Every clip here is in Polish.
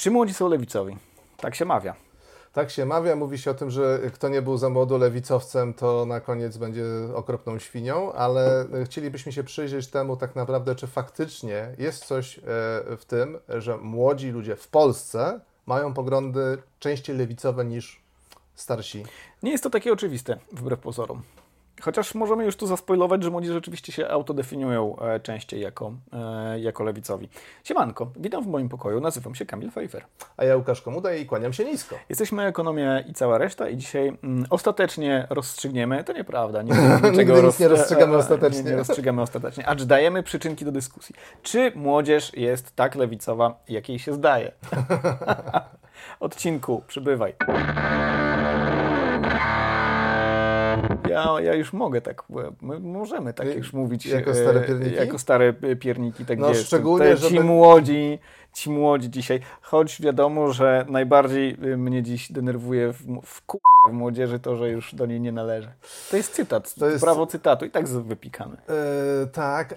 Czy młodzi są lewicowi? Tak się mawia. Tak się mawia, mówi się o tym, że kto nie był za młodu lewicowcem, to na koniec będzie okropną świnią, ale chcielibyśmy się przyjrzeć temu tak naprawdę, czy faktycznie jest coś e, w tym, że młodzi ludzie w Polsce mają poglądy częściej lewicowe niż starsi. Nie jest to takie oczywiste, wbrew pozorom. Chociaż możemy już tu zaspoilować, że młodzi rzeczywiście się autodefiniują e, częściej jako, e, jako lewicowi. Siemanko, witam w moim pokoju, nazywam się Kamil Pfeiffer. A ja Łukasz Komuda i kłaniam się nisko. Jesteśmy Ekonomia i cała reszta i dzisiaj mm, ostatecznie rozstrzygniemy, to nieprawda, nie niczego nic nie rozstrzygamy ostatecznie. Nie, nie rozstrzygamy ostatecznie, acz dajemy przyczynki do dyskusji. Czy młodzież jest tak lewicowa, jak jej się zdaje? Odcinku, przybywaj. Ja, ja już mogę tak, my możemy tak już mówić. Jako stare pierniki? Jako stare pierniki, tak no, jest. Szczególnie, Te, żeby... Ci młodzi, ci młodzi dzisiaj, choć wiadomo, że najbardziej mnie dziś denerwuje w, w, w młodzieży to, że już do niej nie należy. To jest cytat, to jest... prawo cytatu i tak wypikamy. Yy, tak,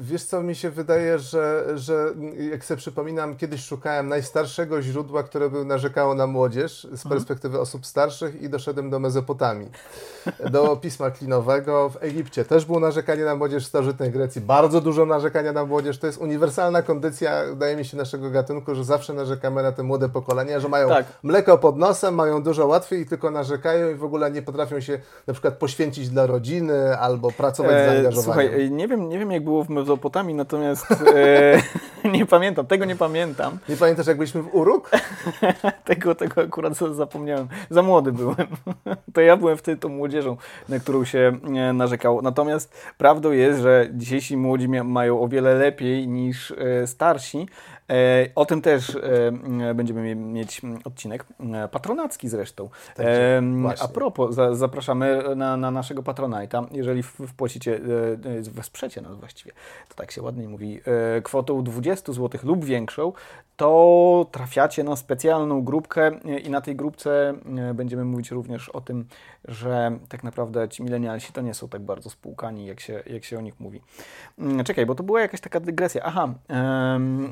wiesz co mi się wydaje, że, że jak sobie przypominam, kiedyś szukałem najstarszego źródła, które by narzekało na młodzież z mhm. perspektywy mhm. osób starszych i doszedłem do Mezopotamii. Do pisma klinowego. W Egipcie też było narzekanie na młodzież, w starożytnej Grecji bardzo dużo narzekania na młodzież. To jest uniwersalna kondycja, wydaje mi się, naszego gatunku, że zawsze narzekamy na te młode pokolenia, że mają tak. mleko pod nosem, mają dużo łatwiej i tylko narzekają i w ogóle nie potrafią się na przykład poświęcić dla rodziny albo pracować e, zaangażowaniem. Słuchaj, nie wiem, nie wiem jak było w Mezopotamii, natomiast e, nie pamiętam, tego nie pamiętam. Nie pamiętasz jak byliśmy w Uruk? tego, tego akurat zapomniałem. Za młody byłem. to ja byłem wtedy tą młodzieżą, na którą się e, narzekało. Natomiast prawdą jest, że dzisiejsi młodzi mają o wiele lepiej niż e, starsi, E, o tym też e, będziemy mieć odcinek, e, patronacki zresztą. E, a propos, za, zapraszamy na, na naszego patronajta. Jeżeli wpłacicie, wesprzecie nas właściwie, to tak się ładnie mówi, kwotą 20 zł lub większą, to trafiacie na specjalną grupkę i na tej grupce będziemy mówić również o tym, że tak naprawdę ci milenialsi to nie są tak bardzo spłukani, jak się, jak się o nich mówi. Mm, czekaj, bo to była jakaś taka dygresja. Aha,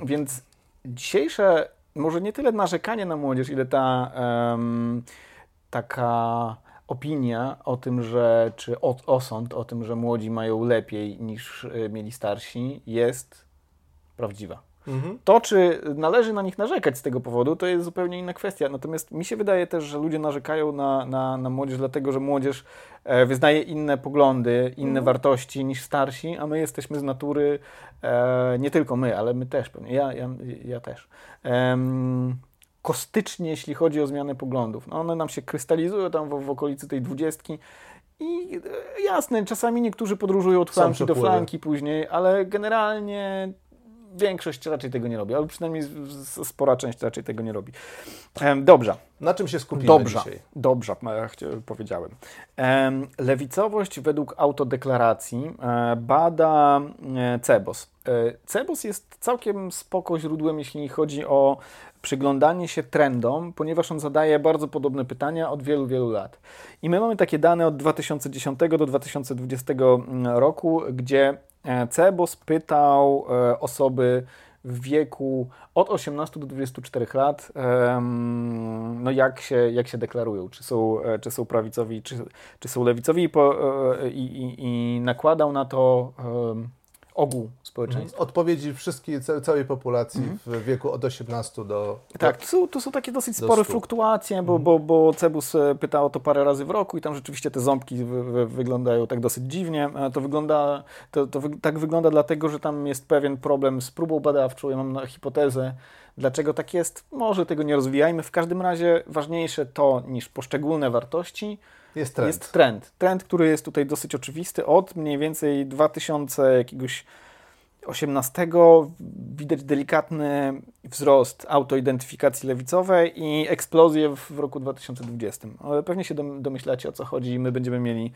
więc dzisiejsze, może nie tyle narzekanie na młodzież, ile ta taka opinia o tym, że, czy osąd o tym, że młodzi mają lepiej niż y, mieli starsi, jest prawdziwa. Mhm. To, czy należy na nich narzekać z tego powodu, to jest zupełnie inna kwestia. Natomiast mi się wydaje też, że ludzie narzekają na, na, na młodzież, dlatego że młodzież e, wyznaje inne poglądy, inne mhm. wartości niż starsi, a my jesteśmy z natury, e, nie tylko my, ale my też pewnie, ja, ja, ja też. kostycznie, jeśli chodzi o zmianę poglądów. No one nam się krystalizują tam w, w okolicy tej dwudziestki. I e, jasne, czasami niektórzy podróżują od flanki do flanki później, ale generalnie większość raczej tego nie robi, ale przynajmniej spora część raczej tego nie robi. Dobrze. Na czym się skupimy dobrze, dzisiaj? Dobrze, powiedziałem. Lewicowość według autodeklaracji e, bada e, CEBOS. E, CEBOS jest całkiem spoko źródłem, jeśli chodzi o przyglądanie się trendom, ponieważ on zadaje bardzo podobne pytania od wielu, wielu lat. I my mamy takie dane od 2010 do 2020 mm, roku, gdzie Cebos pytał e, osoby w wieku od 18 do 24 lat, no jak się, jak się deklarują, czy są, e, czy są prawicowi, czy, czy są lewicowi i, i, i nakładał na to ogół społeczeństwa. Odpowiedzi wszystkiej, całej populacji mhm. w wieku od 18 do. Tak, tu są, tu są takie dosyć spore fluktuacje, bo, mhm. bo, bo Cebus e, pyta o to parę razy w roku i tam rzeczywiście te ząbki wyglądają tak dosyć dziwnie. E, to wygląda, to, to tak wygląda dlatego, że tam jest pewien problem z próbą badawczą. Ja mam hipotezę, dlaczego tak jest. Może tego nie rozwijajmy. W każdym razie ważniejsze to niż poszczególne wartości jest trend. Jest trend. Trend, który jest tutaj dosyć oczywisty. Od mniej więcej 2000 jakiegoś 18 widać delikatny wzrost autoidentyfikacji lewicowej i eksplozję w roku 2020. Ale pewnie się domyślacie o co chodzi. My będziemy mieli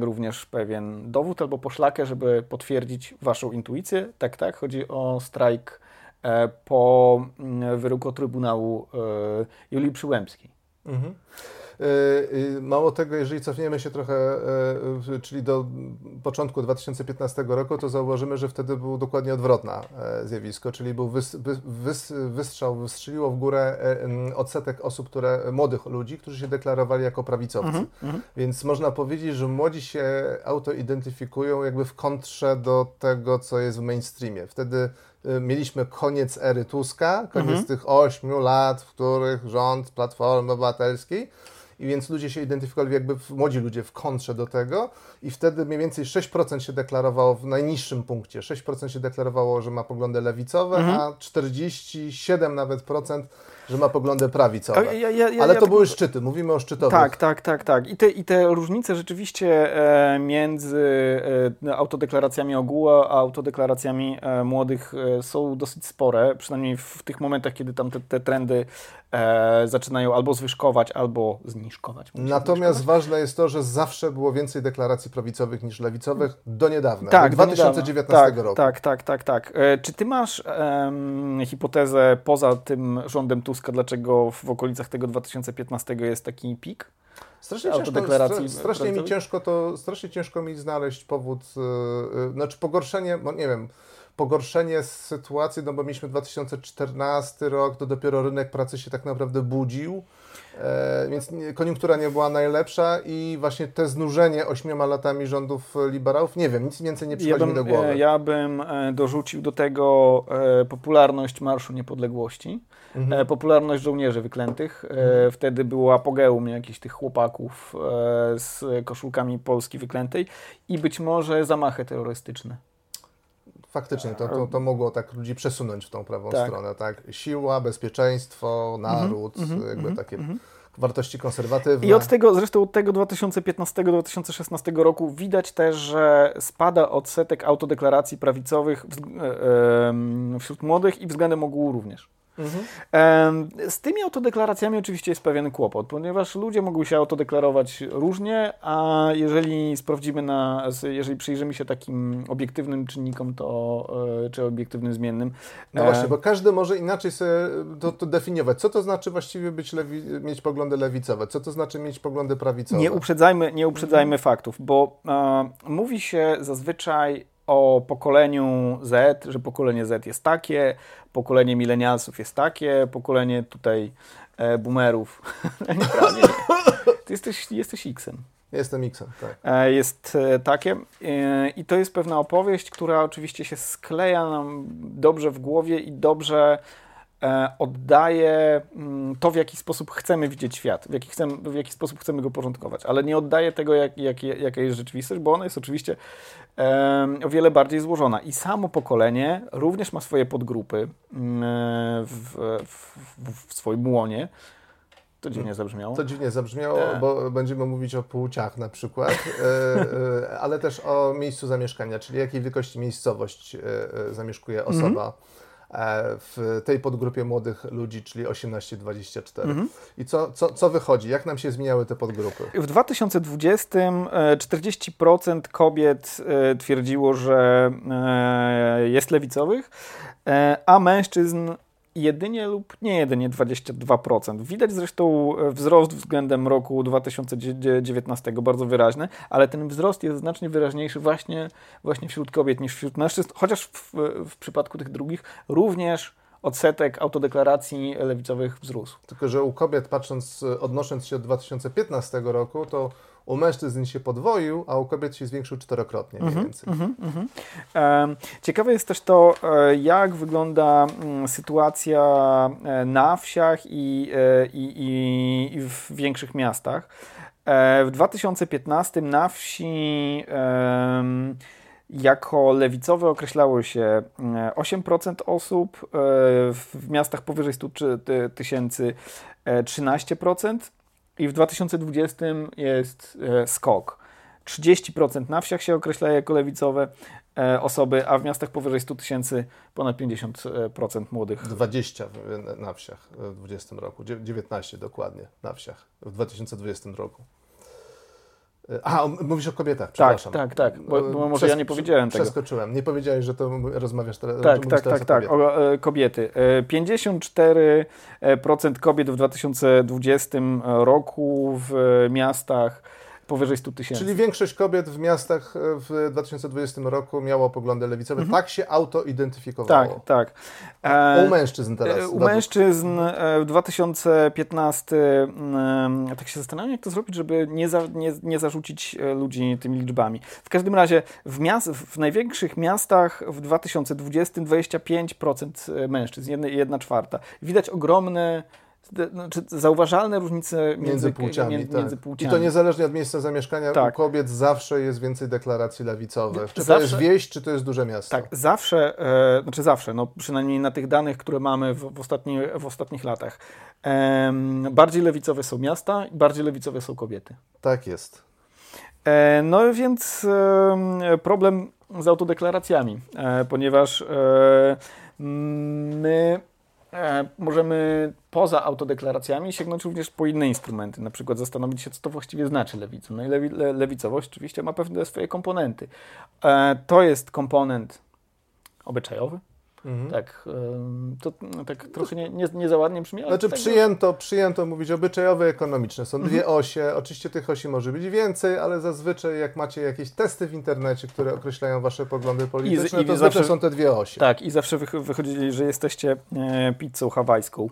również pewien dowód albo poszlakę, żeby potwierdzić Waszą intuicję. Tak, tak. Chodzi o strajk e, po mm, wyroku Trybunału e, Julii Przyłębskiej. Mhm. Mało tego, jeżeli cofniemy się trochę, czyli do początku 2015 roku, to zauważymy, że wtedy było dokładnie odwrotne zjawisko, czyli był wys, wys, wystrzał, wystrzeliło w górę odsetek osób, które, młodych ludzi, którzy się deklarowali jako prawicowcy. Mm -hmm. Więc można powiedzieć, że młodzi się autoidentyfikują jakby w kontrze do tego, co jest w mainstreamie. Wtedy y, mieliśmy koniec ery Tuska, koniec mhm. tych ośmiu lat, w których rząd Platformy Obywatelskiej i więc ludzie się identyfikowali jakby, młodzi ludzie w kontrze do tego i wtedy mniej więcej 6% się deklarowało w najniższym punkcie, 6% się deklarowało, że ma poglądy lewicowe, mhm. a 47 nawet procent że ma poglądy prawicowe. Ja, ja, ja, Ale to były szczyty, mówimy o szczytowych. Tak, tak, tak, tak. I te, i te różnice rzeczywiście e, między e, autodeklaracjami ogółu, a autodeklaracjami e, młodych e, są dosyć spore, przynajmniej w tych momentach, kiedy tam te, te trendy e, zaczynają albo zwyżkować, albo zniżkować. Natomiast ważne jest to, że zawsze było więcej deklaracji prawicowych niż lewicowych do niedawna, tak, do 2019 tak, roku. Tak, tak, tak, tak. E, czy ty masz hipotezę poza tym rządem Tuska, dlaczego w okolicach tego 2015 jest taki pik? Strasznie, ciężko, strasznie mi ciężko to, strasznie ciężko mi znaleźć powód, yy, znaczy pogorszenie, bo nie wiem, pogorszenie sytuacji, no bo mieliśmy 2014 rok, to dopiero rynek pracy się tak naprawdę budził, e, więc koniunktura nie była najlepsza i właśnie te znużenie ośmioma latami rządów liberałów, nie wiem, nic więcej nie przychodzi ja bym, mi do głowy. E, ja bym e, dorzucił do tego e, popularność Marszu Niepodległości, mhm. popularność żołnierzy wyklętych. Mhm. Wtedy było apogeum jakichś tych chłopaków z koszulkami Polski wyklętej i być może zamachy terrorystyczne. Faktycznie, to, to, to mogło tak ludzi przesunąć w tą prawą tak. stronę, tak? Siła, bezpieczeństwo, mhm, naród, mm -hmm, jakby -hmm, takie wartości konserwatywne. I od tego, zresztą od tego 2015-2016 roku widać też, że spada odsetek autodeklaracji prawicowych wśród młodych i względem ogółu również. Mhm. Z tymi autodeklaracjami oczywiście jest pewien kłopot, ponieważ ludzie mogą się autodeklarować różnie, a jeżeli sprawdzimy na, jeżeli przyjrzymy się takim obiektywnym czynnikom, to, e, czy obiektywnym zmiennym. No właśnie, e, bo każdy może inaczej sobie to, to definiować. Co to znaczy właściwie być lewi, mieć poglądy lewicowe? Co to znaczy mieć poglądy prawicowe? Nie uprzedzajmy, nie uprzedzajmy mhm. faktów, bo e, mówi się zazwyczaj o pokoleniu Z, że pokolenie Z jest takie, pokolenie milenialsów jest takie, pokolenie tutaj e, boomerów. Nieprawda. Ty jesteś, jesteś X-em. Jestem X-em, tak. E, jest e, takie e, i to jest pewna opowieść, która oczywiście się skleja nam dobrze w głowie i dobrze oddaje mm, to, w jaki sposób chcemy widzieć świat, w jaki, chcemy, w jaki sposób chcemy go porządkować, ale nie oddaje tego, jak, jak, jaka jest rzeczywistość, bo ona jest oczywiście o wiele bardziej złożona. I samo pokolenie również ma swoje podgrupy mm, w, w, w swoim łonie. To dziwnie zabrzmiało. To dziwnie zabrzmiało, e. bo będziemy mówić o płciach na przykład, e, ale też o miejscu zamieszkania, czyli jakiej wielkości miejscowość zamieszkuje osoba. Mhm E, w tej podgrupie młodych ludzi, czyli 18-24. Mhm. I co, co, co wychodzi? Jak nam się zmieniały te podgrupy? W 2020 40% e, kobiet e, twierdziło, że jest lewicowych, a mężczyzn jedynie lub nie jedynie 22%. Widać zresztą e, wzrost względem roku 2019 bardzo wyraźny, ale ten wzrost jest znacznie wyraźniejszy właśnie, właśnie wśród kobiet niż wśród mężczyzn, chociaż w, w przypadku tych drugich również odsetek autodeklaracji lewicowych wzrósł. Tylko, że u kobiet patrząc, odnosząc się od 2015 roku, to u mężczyzn się podwoił, a u kobiet się zwiększył czterokrotnie mniej mhm, więcej. Mm -hmm, mm -hmm. Ciekawe jest też to, e, jak wygląda mm, sytuacja e, na wsiach i, e, i, i, i w większych miastach. W 2015 na wsi jako lewicowe określało się 8% osób, w miastach powyżej 100 tysięcy 13%, i w 2020 jest e, skok. 30% na wsiach się określa jako lewicowe e, osoby, a w miastach powyżej 100 tysięcy ponad 50% młodych. 20 na wsiach w 2020 roku, 19 dokładnie na wsiach w 2020 roku. A, mówisz o kobietach, Tak, przepraszam. tak, tak, bo, bo może Przes- ja nie powiedziałem tego. Przeskoczyłem. Nie powiedziałeś, że to rozmawiasz teraz. Tak, tak, teraz tak, o tak. e, kobiety. E, 54% kobiet w 2020 roku w miastach powyżej 100 tysięcy. Czyli większość kobiet w miastach e, w 2020 roku miało poglądy lewicowe. Tak się auto-identyfikowało. Mhm. tak, tak. A E, U mężczyzn teraz. E, U według- mężczyzn w 2015, mm, tak się zastanawiam, jak to zrobić, żeby nie, za, nie, nie zarzucić ludzi tymi liczbami. W każdym razie w, miast, w największych miastach w 2020 25% mężczyzn, jedna, jedna czwarta. Widać ogromne, zde- znaczy zauważalne różnice między, Między płciami, między, tak. między I płciami. to niezależnie od miejsca zamieszkania, Tak. u kobiet zawsze jest więcej deklaracji lewicowych. Czy to Zawsze- jest wieś, czy to jest duże miasto? Tak, zawsze, e, znaczy zawsze, no przynajmniej na tych danych, które mamy w, w, ostatni, w ostatnich latach, em, bardziej lewicowe są miasta i bardziej lewicowe są kobiety. Tak jest. E, No więc em, problem z autodeklaracjami, e, ponieważ e, my e, możemy poza autodeklaracjami sięgnąć również po inne instrumenty, na przykład zastanowić się, co to właściwie znaczy lewica. No i lewi, le, lewicowość oczywiście ma pewne swoje komponenty. E, To jest komponent obyczajowy, Mhm. tak, to tak trochę nie, nie, nie za ładnie brzmi, ale Znaczy tak przyjęto, przyjęto mówić obyczajowe, ekonomiczne. Są dwie Mhm. osie. Oczywiście tych osi może być więcej, ale zazwyczaj jak macie jakieś testy w internecie, które określają wasze poglądy polityczne, i to zawsze- są te dwie osie. Tak, i zawsze wych- wychodzili, że jesteście e, pizzą hawajską.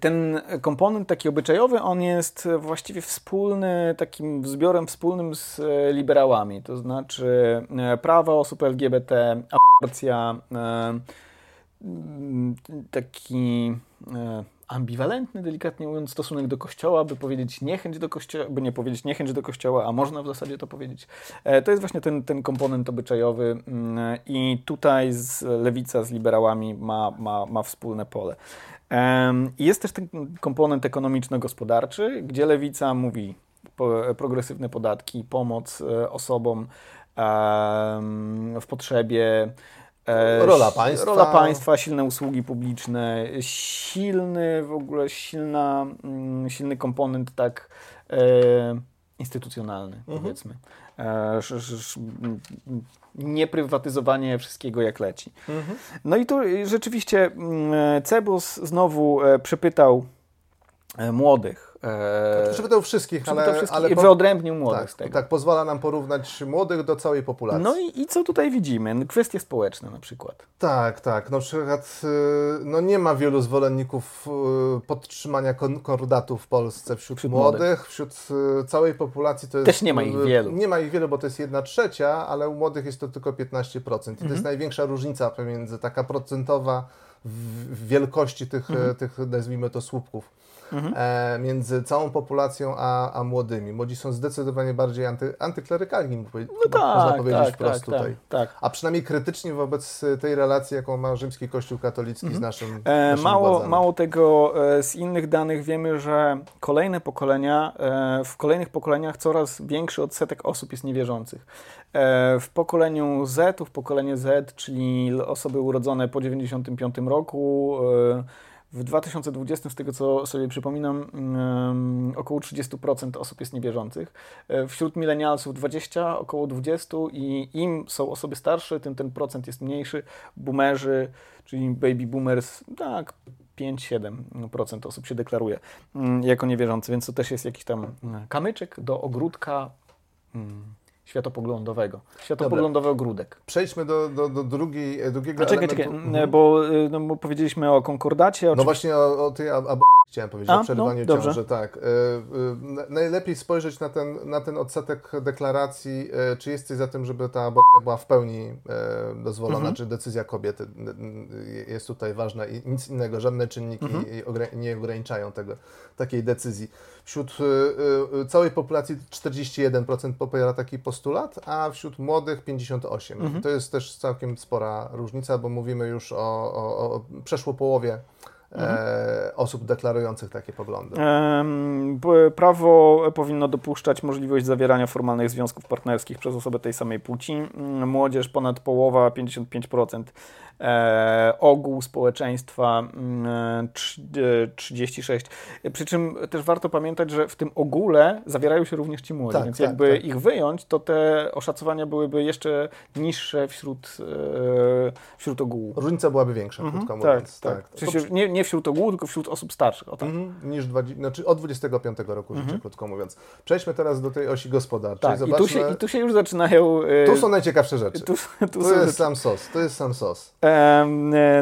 Ten komponent taki obyczajowy, on jest właściwie wspólny, takim zbiorem wspólnym z e, liberałami, to znaczy e, prawa osób LGBT, aborcja, e, taki ambiwalentny, delikatnie mówiąc, stosunek do kościoła, by powiedzieć niechęć do kościoła, by nie powiedzieć niechęć do kościoła, a można w zasadzie to powiedzieć. E, To jest właśnie ten, ten komponent obyczajowy mm, i tutaj z lewica z liberałami ma, ma, ma wspólne pole. Jest też ten komponent ekonomiczno-gospodarczy, gdzie lewica mówi progresywne podatki, pomoc e, osobom w potrzebie. E, Rola państwa. Rola państwa, silne usługi publiczne, silny w ogóle, silna, mm, silny komponent tak e, instytucjonalny, Mhm. powiedzmy. E, sz, sz, sz, m, m, nieprywatyzowanie wszystkiego jak leci. Mhm. No i tu rzeczywiście mm, Cebus znowu przepytał młodych. E, Przepytał wszystkich, przepytał ale, wszystkich ale i po- wyodrębnił młodych z tak, tego. tak, pozwala nam porównać młodych do całej populacji. No i, i co tutaj widzimy? Kwestie społeczne na przykład. Tak, tak. Na przykład y, no nie ma wielu zwolenników y, podtrzymania kon- kordatów w Polsce wśród, Wśród młodych, młodych. wśród y, całej populacji to jest... Też nie ma ich wielu. Nie ma ich wielu, bo to jest jedna trzecia, ale u młodych jest to tylko 15%. I to Mhm. jest największa różnica pomiędzy taka procentowa w wielkości tych, Mhm. tych nazwijmy to słupków. E, między całą populacją a, a młodymi. Młodzi są zdecydowanie bardziej anty, antyklerykalni, No tak, można powiedzieć tak, wprost tak, tutaj. tak, tak. A przynajmniej krytycznie wobec e, tej relacji, jaką ma rzymski Kościół katolicki z naszym E, mało, władzami. mało tego, e, z innych danych wiemy, że kolejne pokolenia, e, w kolejnych pokoleniach coraz większy odsetek osób jest niewierzących. W pokoleniu Z, w pokolenie Z, czyli osoby urodzone po 95 roku, w 2020, z tego co sobie przypominam, około 30% osób jest niewierzących. E, Wśród milenialsów 20, około 20 i im są osoby starsze, tym ten procent jest mniejszy. Boomerzy, czyli baby boomers, tak, 5-7% osób się deklaruje mm, jako niewierzący, więc to też jest jakiś tam mm, kamyczek do ogródka mm, światopoglądowego. Światopoglądowy ogródek. Przejdźmy do, do, do drugiej, e, drugiego A czekaj, elementu. czekaj, Mhm. bo, y, no, powiedzieliśmy o konkordacie, o No właśnie o, o tej ab- chciałem powiedzieć, A, o przerywaniu no, ciąży, tak. E, e, na- najlepiej spojrzeć na ten, na ten odsetek deklaracji, czy jesteś za tym, żeby ta aborcja była w pełni dozwolona, Mhm. czy decyzja kobiety jest tutaj ważna i nic innego, żadne czynniki Mhm. nie ograniczają tego, takiej decyzji. Wśród e, e, całej populacji 41% popiera taki postulat, a wśród młodych 58%. Mhm. To jest też całkiem spora różnica, bo mówimy już o, o, o przeszło połowie e, osób deklarujących takie poglądy. Prawo powinno dopuszczać możliwość zawierania formalnych związków partnerskich przez osobę tej samej płci. Młodzież ponad połowa, 55%. E, ogół społeczeństwa e, 36. Przy czym też warto pamiętać, że w tym ogóle zawierają się również ci młodzi, Tak, więc tak, jakby tak. ich wyjąć, to te oszacowania byłyby jeszcze niższe wśród, e, wśród ogółu. Różnica byłaby większa, krótko tak, mówiąc. tak. W sensie nie, nie wśród ogółu, tylko wśród osób starszych. O, tak. Mhm, niż 20, znaczy od 25 roku życia, krótko mówiąc. Przejdźmy teraz do tej osi gospodarczej. Mhm. Tak, i tu, się, i tu się już zaczynają... e, Tu są najciekawsze rzeczy. tu, tu To są jest sam sos. To jest sam sos. E,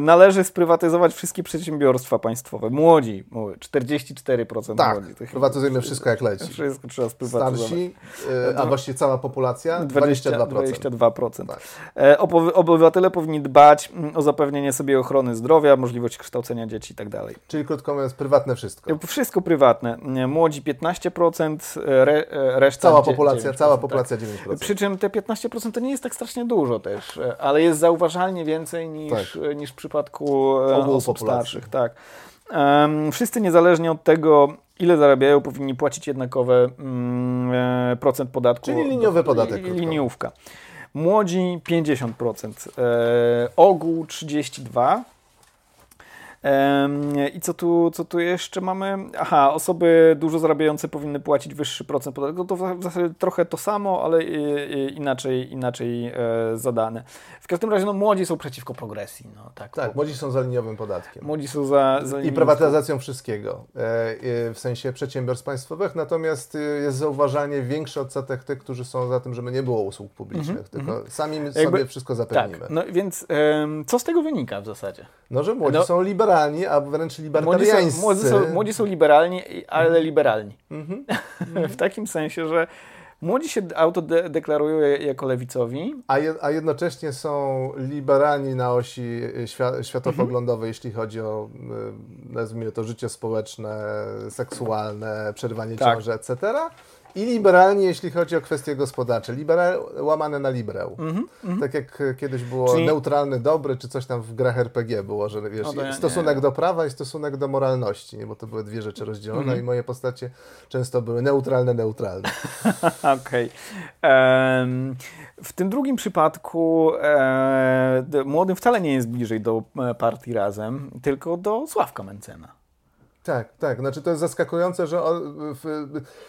należy sprywatyzować wszystkie przedsiębiorstwa państwowe. Młodzi, mówię, 44% Tak, młodzi. To chyba prywatyzujemy wszystko jak leci. Wszystko trzeba sprywatyzować. Starsi, e, a właściwie cała populacja 20, 22%. 22%. Tak. E, Obywatele powinni dbać mm, o zapewnienie sobie ochrony zdrowia, możliwość kształcenia dzieci i tak dalej. Czyli krótko mówiąc, prywatne wszystko. Wszystko prywatne. Młodzi 15%, re, e, reszta Cała populacja, 9%, cała tak. populacja 9%. Przy czym te 15% to nie jest tak strasznie dużo też, e, ale jest zauważalnie więcej niż, Tak. e, niż w przypadku e, osób populacji. starszych. Tak. Em, wszyscy niezależnie od tego, ile zarabiają, powinni płacić jednakowe mm, e, procent podatku. Czyli liniowy podatek, Li-. Liniówka. Młodzi 50%, e, ogół 32%. I co tu, co tu jeszcze mamy? Aha, osoby dużo zarabiające powinny płacić wyższy procent podatku. To w zasadzie trochę to samo, ale inaczej, inaczej e, zadane. W każdym razie no, młodzi są przeciwko progresji. No, tak, Tak, młodzi są za liniowym podatkiem. Młodzi są za, za I prywatyzacją wszystkiego, e, e, w sensie przedsiębiorstw państwowych, natomiast jest zauważalnie większy odsetek tych, którzy są za tym, żeby nie było usług publicznych, tylko sami my sobie Mhm, Jakby- wszystko Tak, zapewnimy. no więc co z tego wynika w zasadzie? No, że młodzi No- są liberalni, a wręcz Młodzi libertariańscy. są, młodzi, są, młodzi są liberalni, ale liberalni. Mhm. w takim sensie, że młodzi się autodeklarują jako lewicowi, A, je, a jednocześnie są liberalni na osi świa, światopoglądowej, jeśli chodzi o, e, nazwijmy to, życie społeczne, seksualne, przerywanie Tak. ciąży, etc. I liberalni, jeśli chodzi o kwestie gospodarcze. Liberal łamane na liberał. Tak jak e, kiedyś było Czyli- neutralny dobry, czy coś tam w grach RPG było, że wiesz, No ja stosunek nie. do prawa i stosunek do moralności, nie? bo to były dwie rzeczy rozdzielone Mhm. i moje postacie często były neutralne, neutralne. Okej. Em, W tym drugim przypadku e, młodym wcale nie jest bliżej do e, partii Razem, tylko do Sławka Mencena. Tak, tak. Znaczy to jest zaskakujące, że w,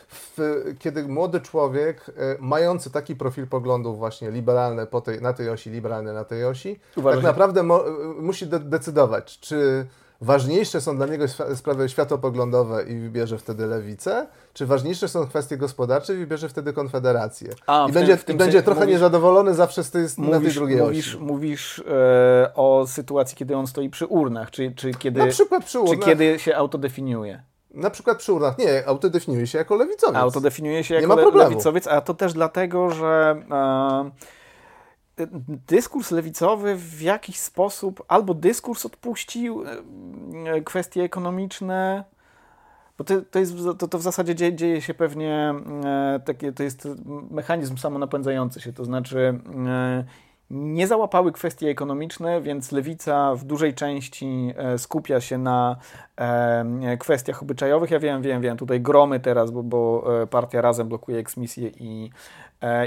w, kiedy młody człowiek, e, mający taki profil poglądów właśnie liberalny po tej, na tej osi, liberalny na tej osi, Uważa, tak naprawdę mo, musi de decydować, czy ważniejsze są dla niego sprawy światopoglądowe i wybierze wtedy lewicę, czy ważniejsze są kwestie gospodarcze i wybierze wtedy konfederację. A, I będzie, tym- w tym i będzie trochę mówisz- niezadowolony zawsze z tej, na tej Mówisz, drugiej mówisz, osi. mówisz e, o sytuacji, kiedy on stoi przy urnach, czy, czy, kiedy, Na przykład przy czy urnach. kiedy się autodefiniuje. Na przykład przy urnach. Nie, autodefiniuje się jako lewicowiec. Autodefiniuje się Nie jako ma le- problemu. lewicowiec, a to też dlatego, że e, dyskurs lewicowy w jakiś sposób albo dyskurs odpuścił e, kwestie ekonomiczne, bo to, to, jest, to, to w zasadzie dzieje, dzieje się pewnie, e, takie, to jest mechanizm samonapędzający się, to znaczy e, nie załapały kwestie ekonomiczne, więc lewica w dużej części e, skupia się na e, kwestiach obyczajowych. Ja wiem, wiem, wiem, tutaj gromy teraz, bo, bo e, partia razem blokuje eksmisję i,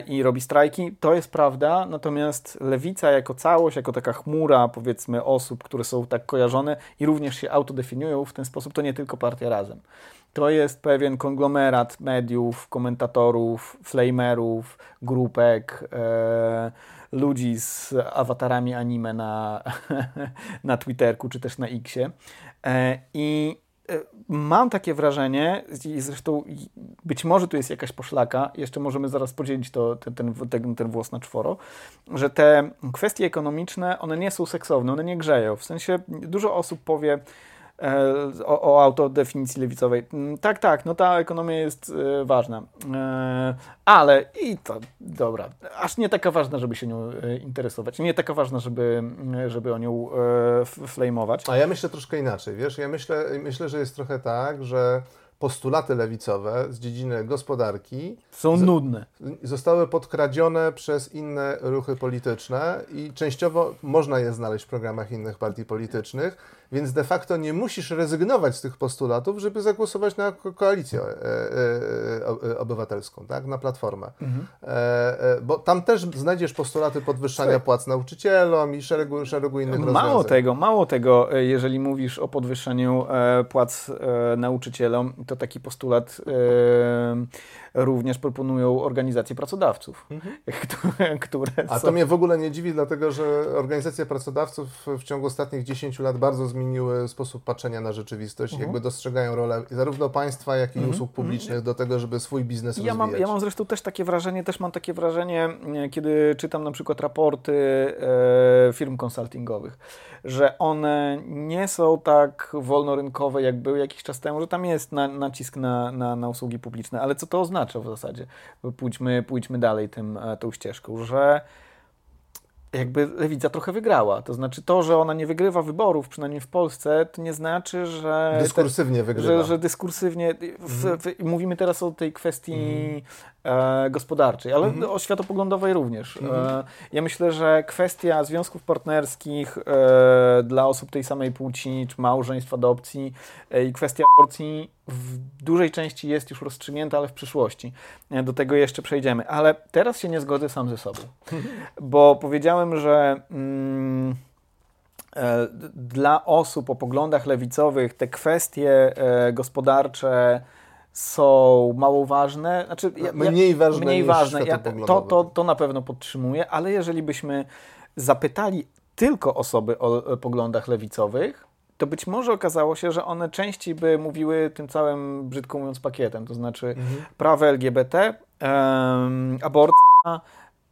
i robi strajki. To jest prawda, natomiast lewica jako całość, jako taka chmura, powiedzmy, osób, które są tak kojarzone i również się autodefiniują w ten sposób, to nie tylko partia razem. To jest pewien konglomerat mediów, komentatorów, flamerów, grupek, ludzi z awatarami anime na, na Twitterku czy też na Xie. E, I e, mam takie wrażenie, i zresztą być może tu jest jakaś poszlaka, jeszcze możemy zaraz podzielić to, ten, ten, ten, włos na czworo, że te kwestie ekonomiczne, one nie są seksowne, one nie grzeją. W sensie dużo osób powie, o, o autodefinicji lewicowej. Mm, Tak, tak, no ta ekonomia jest e, ważna. E, ale i to, dobra, aż nie taka ważna, żeby się nią e, interesować. Nie taka ważna, żeby, mm, żeby o nią e, flamować. A ja myślę troszkę inaczej, wiesz, ja myślę, myślę, że jest trochę tak, że postulaty lewicowe z dziedziny gospodarki są nudne. Zostały podkradzione przez inne ruchy polityczne i częściowo można je znaleźć w programach innych partii politycznych, więc de facto nie musisz rezygnować z tych postulatów, żeby zagłosować na koalicję e, e, e, obywatelską, tak? na platformę. Mhm. Bo tam też znajdziesz postulaty podwyższania płac nauczycielom i szeregu, szeregu innych mało rozwiązań. Mało tego, mało tego, jeżeli mówisz o podwyższaniu płac nauczycielom, to taki postulat również proponują organizacje pracodawców, mhm. które, A to mnie w ogóle nie dziwi, dlatego że organizacje pracodawców w ciągu ostatnich 10 lat bardzo zmieniły sposób patrzenia na rzeczywistość, mhm. jakby dostrzegają rolę zarówno państwa, jak i mhm. usług publicznych do tego, żeby swój biznes ja rozwijać. Mam, ja mam zresztą też takie wrażenie, też mam takie wrażenie, kiedy czytam na przykład raporty e, firm konsultingowych, że one nie są tak wolnorynkowe, jak były jakiś czas temu, że tam jest na, nacisk na, na, na usługi publiczne. Ale co to oznacza w zasadzie? Pójdźmy, pójdźmy dalej tym, e, tą ścieżką, że jakby lewica trochę wygrała. To znaczy to, że ona nie wygrywa wyborów, przynajmniej w Polsce, to nie znaczy, że... Dyskursywnie te, wygrywa. Że, że dyskursywnie... W, mhm. w, mówimy teraz o tej kwestii mhm. E, gospodarczej, ale mhm. o światopoglądowej również. E, ja myślę, że kwestia związków partnerskich e, dla osób tej samej płci, czy małżeństw, adopcji e, i kwestia aborcji w dużej części jest już rozstrzygnięta, ale w przyszłości. E, do tego jeszcze przejdziemy. Ale teraz się nie zgodzę sam ze sobą, bo powiedziałem, że mm, e, dla osób o poglądach lewicowych te kwestie e, gospodarcze są mało ważne. Znaczy, ja, mniej ważne. Mniej ważne. Ja, to, to, to na pewno podtrzymuję, ale jeżeli byśmy zapytali tylko osoby o poglądach lewicowych, to być może okazało się, że one częściej by mówiły tym całym, brzydko mówiąc, pakietem, to znaczy mhm. prawo LGBT, um, aborcja,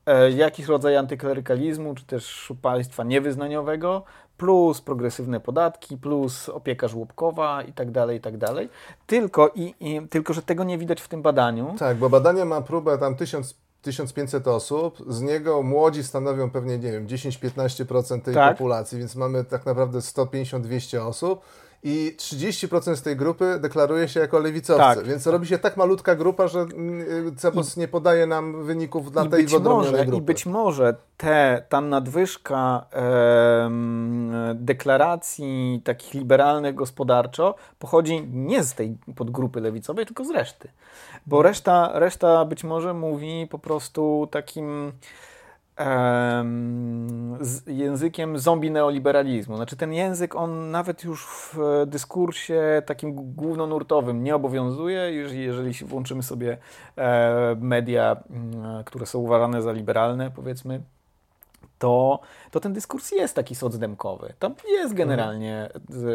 e, jakiś rodzaj antyklerykalizmu, czy też państwa niewyznaniowego, plus progresywne podatki, plus opieka żłobkowa i tak dalej, i tak dalej. Tylko, i, i, tylko, że tego nie widać w tym badaniu. Tak, bo badanie ma próbę tam tysiąc 1500 osób, z niego młodzi stanowią pewnie, nie wiem, 10-15% tej tak. populacji, więc mamy tak naprawdę 150-200 osób i 30% z tej grupy deklaruje się jako lewicowcy, tak. więc robi się tak malutka grupa, że mm, CEPOS nie podaje nam wyników dla I tej wyodrębnionej grupy. I być może te, ta nadwyżka e, deklaracji takich liberalnych gospodarczo pochodzi nie z tej podgrupy lewicowej, tylko z reszty. Bo reszta, reszta być może mówi po prostu takim z językiem zombie neoliberalizmu. Znaczy ten język, on nawet już w dyskursie takim głównonurtowym nie obowiązuje, jeżeli, włączymy sobie e, media, które są uważane za liberalne, powiedzmy, to, to ten dyskurs jest taki socdemkowy. Tam jest generalnie.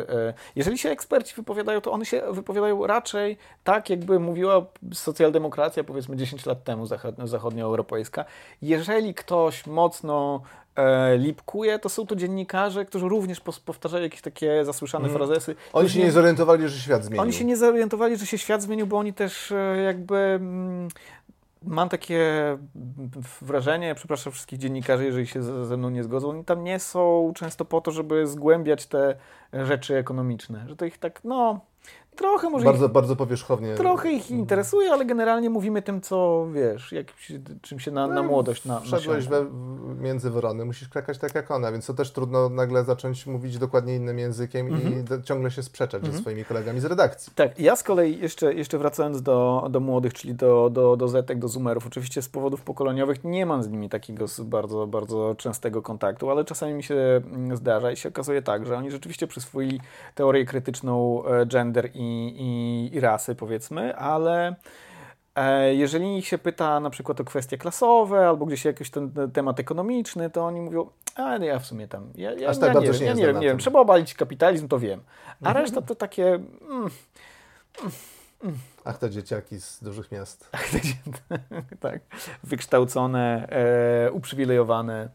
E, jeżeli się eksperci wypowiadają, to oni się wypowiadają raczej tak, jakby mówiła socjaldemokracja powiedzmy 10 lat temu zachodnioeuropejska. Jeżeli ktoś mocno e, lipkuje, to są to dziennikarze, którzy również powtarzają jakieś takie zasłyszane mm. frazesy. Oni się nie zorientowali, że świat zmienił. Oni się nie zorientowali, że się świat zmienił, bo oni też e, jakby mm, mam takie wrażenie, przepraszam wszystkich dziennikarzy, jeżeli się ze mną nie zgodzą, oni tam nie są często po to, żeby zgłębiać te rzeczy ekonomiczne, że to ich tak, no, Trochę może. Bardzo, ich, bardzo powierzchownie. Trochę ich interesuje, ale generalnie mówimy tym, co wiesz, jak, czym się na, no, na młodość na, Wszedłeś we, między wrony, musisz krakać tak jak ona, więc to też trudno nagle zacząć mówić dokładnie innym językiem mm -hmm. i mhm. ciągle się sprzeczać mm -hmm. ze swoimi kolegami z redakcji. Tak, ja z kolei jeszcze, jeszcze wracając do, do młodych, czyli do, do, do Zetek, do Zoomerów, oczywiście z powodów pokoleniowych nie mam z nimi takiego bardzo, bardzo częstego kontaktu, ale czasami mi się mm, zdarza i się okazuje tak, że oni rzeczywiście przyswoili teorię krytyczną e, gender i i, i, rasy, powiedzmy, ale e, jeżeli ich się pyta na przykład o kwestie klasowe albo gdzieś jakiś ten temat ekonomiczny, to oni mówią, a ja w sumie tam, ja, ja, Aż tak ja nie, wiem, ja nie wiem, nie wiem, trzeba obalić kapitalizm, to wiem. A mhm. reszta to takie... Mm, mm. Ach, te dzieciaki z dużych miast. Ach, te, tak, wykształcone, e, uprzywilejowane.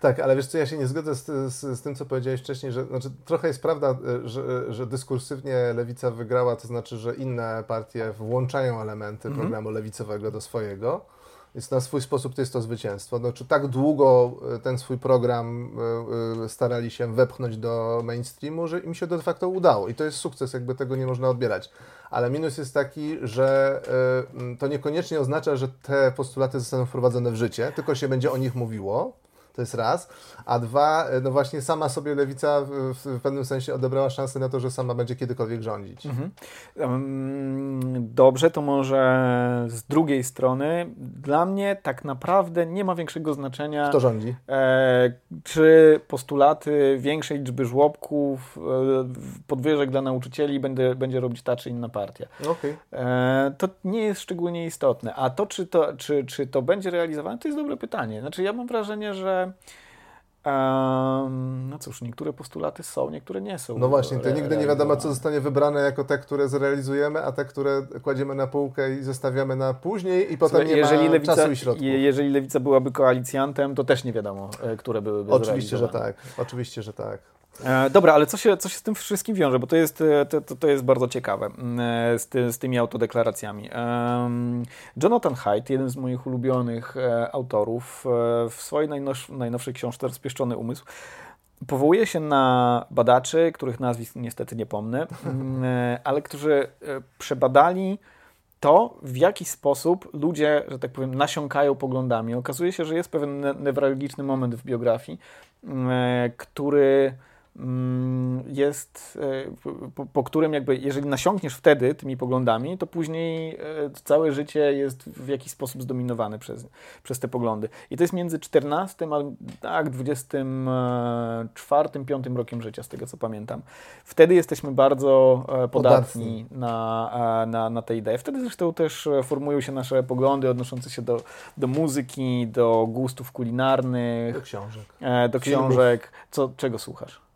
Tak, ale wiesz co, ja się nie zgodzę z, z, z, tym, co powiedziałeś wcześniej, że znaczy, trochę jest prawda, e, że, że dyskursywnie lewica wygrała, to znaczy, że inne partie włączają elementy mhm. programu lewicowego do swojego. Więc na swój sposób to jest to zwycięstwo. No, czy tak długo e, ten swój program e, e, starali się wepchnąć do mainstreamu, że im się to de facto udało. I to jest sukces, jakby tego nie można odbierać. Ale minus jest taki, że to niekoniecznie oznacza, że te postulaty zostaną wprowadzone w życie, tylko się będzie o nich mówiło. To jest raz. A dwa, no właśnie sama sobie lewica w, w pewnym sensie odebrała szansę na to, że sama będzie kiedykolwiek rządzić. Mhm. Dobrze, to może z drugiej strony dla mnie tak naprawdę nie ma większego znaczenia. Kto rządzi? E, czy postulaty większej liczby żłobków, e, podwyżek dla nauczycieli będzie, będzie robić ta czy inna partia. Okay. E, to nie jest szczególnie istotne. A to czy, to, czy, czy to będzie realizowane, to jest dobre pytanie. Znaczy ja mam wrażenie, że no cóż, niektóre postulaty są, niektóre nie są. No właśnie, to nigdy nie wiadomo, co zostanie wybrane jako te, które zrealizujemy, a te, które kładziemy na półkę i zostawiamy na później i potem nie jeżeli ma lewica, czasu i środków. Jeżeli lewica byłaby koalicjantem, to też nie wiadomo, e, które byłyby Oczywiście, że tak. Oczywiście, że tak. E, dobra, ale co się, co się z tym wszystkim wiąże? Bo to jest, e, to, to jest bardzo ciekawe e, z, ty, z tymi autodeklaracjami. Jonathan Haidt, jeden z moich ulubionych autorów, w swojej najnow, najnowszej książce Rozpieszczony umysł, powołuje się na badaczy, których nazwisk niestety nie pomnę, ale którzy przebadali to, w jaki sposób ludzie, że tak powiem, nasiąkają poglądami. Okazuje się, że jest pewien newralgiczny moment w biografii, który Mm, jest, e, po, po, którym jakby, jeżeli nasiąkniesz wtedy tymi poglądami, to później e, całe życie jest w jakiś sposób zdominowane przez, przez te poglądy. I to jest między 14 a tak, 24, 5 rokiem życia, z tego co pamiętam. Wtedy jesteśmy bardzo e, podatni na, na, na te idee. Wtedy zresztą też formują się nasze poglądy odnoszące się do, do muzyki, do gustów kulinarnych. Do książek. Do książek. Co, czego słuchasz?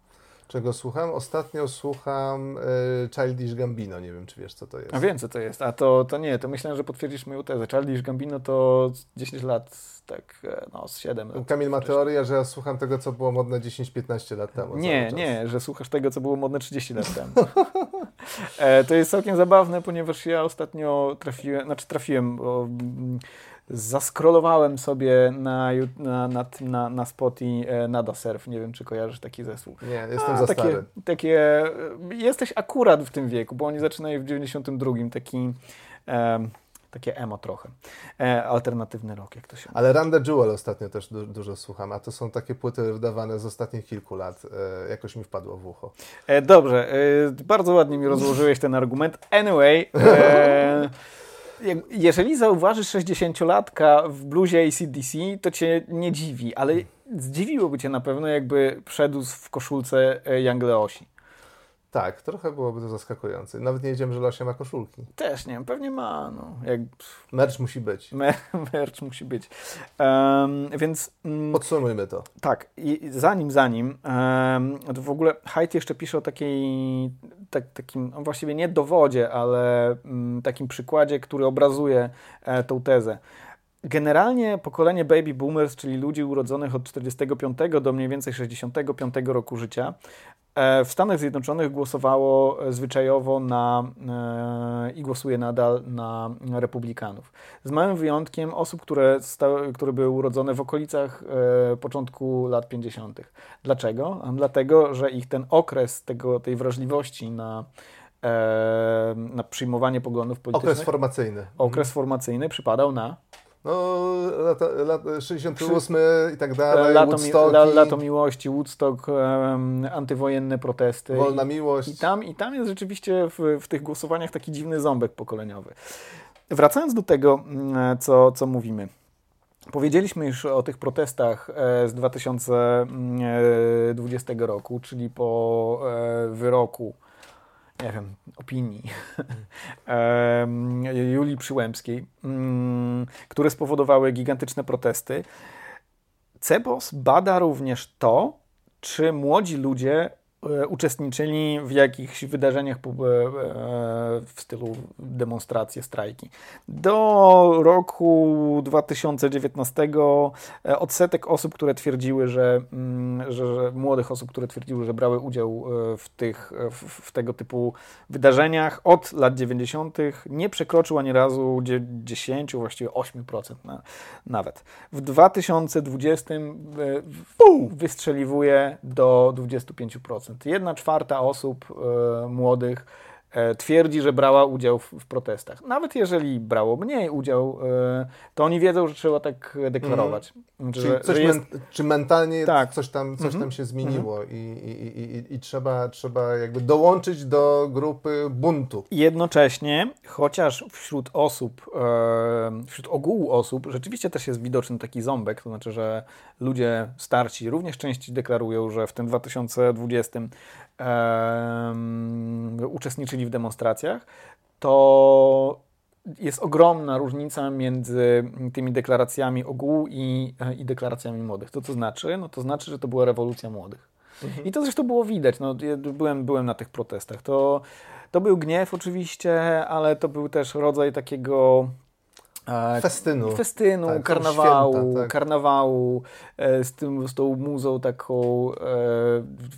Czego słucham? Ostatnio słucham y, Childish Gambino, nie wiem czy wiesz co to jest. A wiem co to jest, a to, to nie, to myślę, że potwierdzisz moją tezę. Childish Gambino to 10 lat, tak, e, no z 7 lat. Kamil ma teorię, że ja słucham tego, co było modne 10-15 lat temu. Nie, nie, że słuchasz tego, co było modne 30 lat temu. e, to jest całkiem zabawne, ponieważ ja ostatnio trafiłem, znaczy trafiłem, bo mm, zaskrolowałem sobie na, na, na, na, na Spotify e, Nada Surf. Nie wiem, czy kojarzysz taki zespół. Nie, jestem A, za takie, stary. Takie, jesteś akurat w tym wieku, bo oni zaczynają w 92. Taki... E, takie emo trochę. E, alternatywny rok, jak to się Ale Randa Jewel ostatnio też du dużo słucham, a to są takie płyty wydawane z ostatnich kilku lat. E, jakoś mi wpadło w ucho. E, dobrze, e, bardzo ładnie mi rozłożyłeś ten argument. Anyway, e, jeżeli zauważysz 60-latka w bluzie ACDC, to cię nie dziwi, ale zdziwiłoby cię na pewno, jakby wszedł w koszulce e, Young Leosi. Tak, trochę byłoby to zaskakujące. Nawet nie wiedziałem, że Losia ma koszulki. Też nie, pewnie ma. No, jak... Merch musi być. Me merch musi być. Um, więc... Mm, Podsumujmy to. Tak, i zanim, zanim, um, to w ogóle Haidt jeszcze pisze o takiej, tak, takim, no właściwie nie dowodzie, ale um, takim przykładzie, który obrazuje e, tą tezę. Generalnie pokolenie baby boomers, czyli ludzi urodzonych od 45 do mniej więcej 65 roku życia, e, w Stanach Zjednoczonych głosowało zwyczajowo na e, i głosuje nadal na republikanów. Z małym wyjątkiem osób, które, stały, które były urodzone w okolicach e, początku lat 50. Dlaczego? Dlatego, że ich ten okres tego, tej wrażliwości na na przyjmowanie poglądów politycznych. Okres formacyjny. Okres formacyjny przypadał na no, lata, lata 68 i tak dalej, lato, mi, la, lato miłości, Woodstock, um, antywojenne protesty. Wolna miłość. I tam, i tam jest rzeczywiście w, w tych głosowaniach taki dziwny ząbek pokoleniowy. Wracając do tego, mm, co, co mówimy. Powiedzieliśmy już o tych protestach e, z 2020 roku, czyli po e, wyroku nie wiem, opinii Julii Przyłębskiej, mm, które spowodowały gigantyczne protesty. Cebos bada również to, czy młodzi ludzie uczestniczyli w jakichś wydarzeniach e, w stylu demonstracje, strajki. Do roku 2019 odsetek osób, które twierdziły, że, mm, że, że młodych osób, które twierdziły, że brały udział w, tych, w, w tego typu wydarzeniach od lat 90. nie przekroczył ani razu 10, właściwie 8% na, nawet. W 2020 wystrzeliwuje do 25%. Jedna czwarta osób e, młodych twierdzi, że brała udział w, w, protestach. Nawet jeżeli brało mniej udział, e, to oni wiedzą, że trzeba tak deklarować. Mm. Czy, że, że jest... men, czy mentalnie tak. coś, tam, coś mm -hmm. tam się zmieniło mm -hmm. i, i, i, i, trzeba, trzeba jakby dołączyć do grupy buntu. Jednocześnie, chociaż wśród osób, e, wśród ogółu osób rzeczywiście też jest widoczny taki ząbek, to znaczy, że ludzie starsi również częściej deklarują, że w tym 2020 uczestniczyli w demonstracjach, to jest ogromna różnica między tymi deklaracjami ogółu i, i deklaracjami młodych. To co znaczy? No to znaczy, że to była rewolucja młodych. Mhm. I to zresztą było widać. No, ja byłem, byłem na tych protestach. To, to był gniew oczywiście, ale to był też rodzaj takiego Festynu. Festynu, tak, karnawału, święta, tak. karnawału e, z, tym, z tą muzą taką,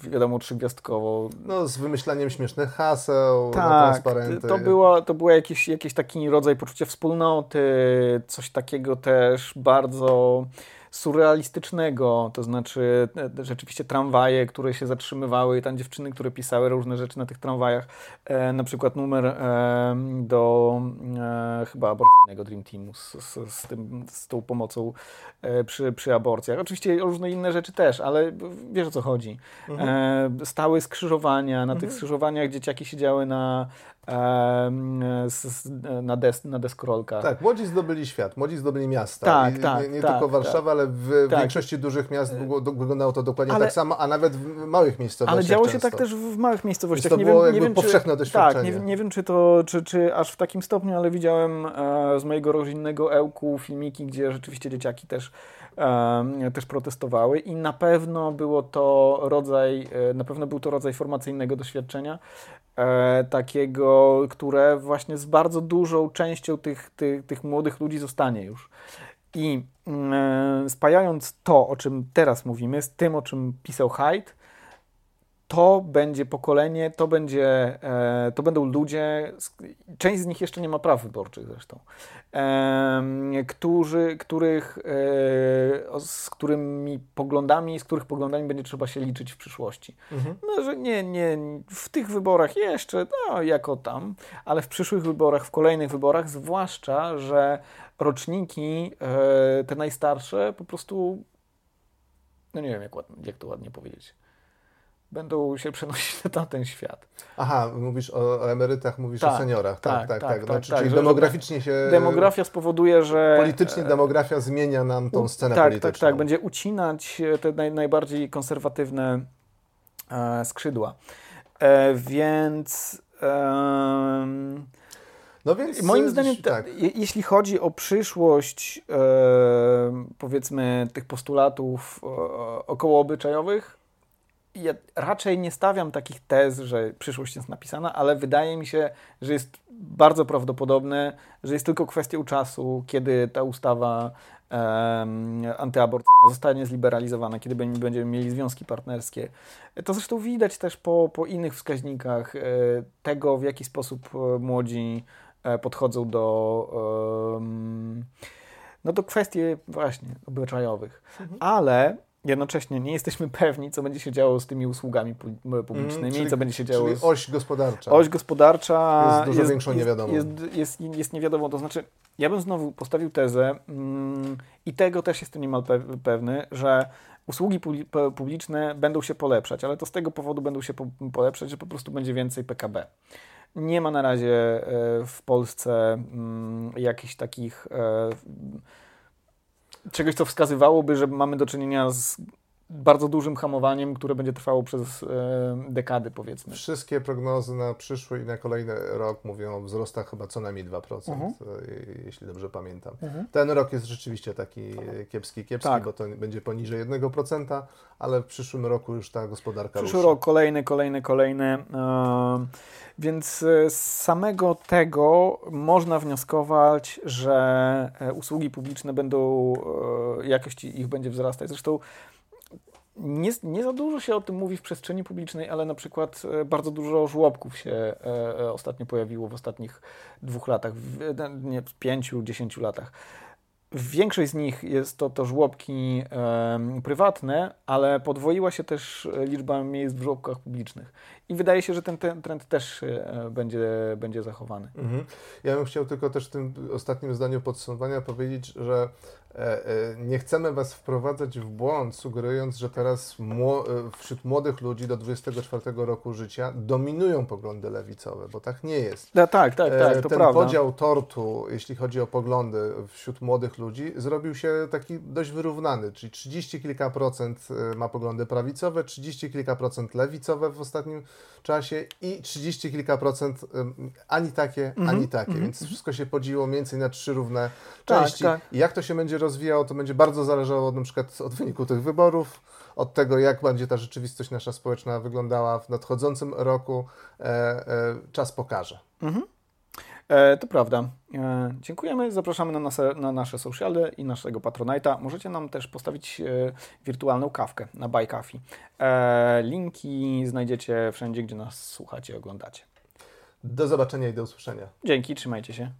e, wiadomo, trzygwiazdkową. No, z wymyślaniem śmiesznych haseł, tak, transparenty. To, było, to był jakiś, jakiś taki rodzaj poczucia wspólnoty, coś takiego też bardzo surrealistycznego, to znaczy e, rzeczywiście tramwaje, które się zatrzymywały, tam dziewczyny, które pisały różne rzeczy na tych tramwajach, e, na przykład numer e, do e, chyba aborcyjnego Dream Teamu z, z, z, tym, z tą pomocą e, przy, przy aborcjach. Oczywiście różne inne rzeczy też, ale wiesz o co chodzi. Mhm. E, stały skrzyżowania, na mhm. tych skrzyżowaniach dzieciaki siedziały na na, des, na deskorolkach. Tak, młodzi zdobyli świat, młodzi zdobyli miasta. Tak, I tak. Nie, nie tak, tylko Warszawa, tak. ale w tak. większości dużych miast wyglądało to dokładnie ale, tak samo, a nawet w małych miejscowościach. Ale działo często. się tak też w małych miejscowościach. to nie było wiem, jakby nie wiem, powszechne czy, doświadczenie. Tak, nie, nie, wiem, czy to czy, czy aż w takim stopniu, ale widziałem e, z mojego rodzinnego Ełku filmiki, gdzie rzeczywiście dzieciaki też też protestowały i na pewno było to rodzaj, e, na pewno był to rodzaj formacyjnego doświadczenia, e, takiego, które właśnie z bardzo dużą częścią tych, tych, tych młodych ludzi zostanie już. I mm, e, spajając to, o czym teraz mówimy, z tym, o czym pisał Hyde, to będzie pokolenie, to, będzie, e, to będą ludzie, część z nich jeszcze nie ma praw wyborczych zresztą, którzy, których, e, z którymi poglądami, z których poglądami będzie trzeba się liczyć w przyszłości. Mhm. No, że nie, nie w tych wyborach jeszcze, no jako tam, ale w przyszłych wyborach, w kolejnych wyborach, zwłaszcza, że roczniki, e, te najstarsze, po prostu, no nie wiem jak, jak to ładnie powiedzieć będą się przenosić na tamten świat. Aha, mówisz o, o emerytach, mówisz tak, o seniorach. Tak, tak, tak. tak, tak. Znaczy, tak czyli demograficznie się... Demografia spowoduje, że... Politycznie demografia zmienia nam tą scenę tak, polityczną. Tak, tak, będzie ucinać te naj, najbardziej konserwatywne e, skrzydła. E, więc... E, no więc moim zdaniem, tak. jeśli chodzi o przyszłość, e, powiedzmy, tych postulatów e, okołoobyczajowych, ja raczej nie stawiam takich tez, że przyszłość jest napisana, ale wydaje mi się, że jest bardzo prawdopodobne, że jest tylko kwestią czasu, kiedy ta ustawa um, antyaborcyjna zostanie zliberalizowana, kiedy będziemy mieli związki partnerskie. To zresztą widać też po, po innych wskaźnikach e, tego, w jaki sposób e, młodzi e, podchodzą do, no do kwestii właśnie obyczajowych. Mhm. Ale jednocześnie nie jesteśmy pewni, co będzie się działo z tymi usługami publicznymi, mm, czyli, co będzie się działo. Czyli oś gospodarcza. Oś gospodarcza jest dużo jest, większą niewiadomą. Jest, jest, jest, jest niewiadomą. To znaczy, ja bym znowu postawił tezę mm, i tego też jestem niemal pewny, że usługi publiczne będą się polepszać, ale to z tego powodu będą się polepszać, że po prostu będzie więcej PKB. Nie ma na razie e, w Polsce mm, jakichś takich e, czegoś, co wskazywałoby, że mamy do czynienia z bardzo dużym hamowaniem, które będzie trwało przez e, dekady, powiedzmy. Wszystkie prognozy na przyszły i na kolejny rok mówią o wzrostach chyba co najmniej 2%, mhm. E, jeśli dobrze pamiętam. Mhm. Ten rok jest rzeczywiście taki kiepski, kiepski, tak. bo to będzie poniżej 1%, ale w przyszłym roku już ta gospodarka Przyszły ruszy. rok kolejny, kolejny, kolejny. E, więc z samego tego można wnioskować, że usługi publiczne będą, jakości ich będzie wzrastać. Zresztą nie, nie za dużo się o tym mówi w przestrzeni publicznej, ale na przykład e, bardzo dużo żłobków się e, e, ostatnio pojawiło w ostatnich dwóch latach, nie, pięciu, dziesięciu latach. Większość z nich jest to, to żłobki e, prywatne, ale podwoiła się też liczba miejsc w żłobkach publicznych. I wydaje się, że ten, ten trend też e, będzie, będzie zachowany. Mhm. Ja bym chciał tylko też w tym ostatnim zdaniu podsumowania powiedzieć, że E, e, nie chcemy Was wprowadzać w błąd, sugerując, że teraz wśród młodych ludzi do 24 roku życia dominują poglądy lewicowe, bo tak nie jest. No, tak, tak, tak, to Ten prawda. podział tortu, jeśli chodzi o poglądy wśród młodych ludzi, zrobił się taki dość wyrównany, czyli 30 kilka procent ma poglądy prawicowe, 30 kilka procent lewicowe w ostatnim czasie i 30 kilka procent ani takie, mm -hmm, ani takie, mm -hmm. więc wszystko się podzieliło mniej więcej na trzy równe tak, części. Tak. I jak to się będzie rozwijało, to będzie bardzo zależało na przykład od wyniku tych wyborów, od tego, jak będzie ta rzeczywistość nasza społeczna wyglądała w nadchodzącym roku. E, e, czas pokaże. Mhm. E, to prawda. E, dziękujemy. Zapraszamy na nasze, na nasze sociale i naszego Patronite'a. Możecie nam też postawić e, wirtualną kawkę na Buy Coffee. E, linki znajdziecie wszędzie, gdzie nas słuchacie i oglądacie. Do zobaczenia i do usłyszenia. Dzięki, trzymajcie się.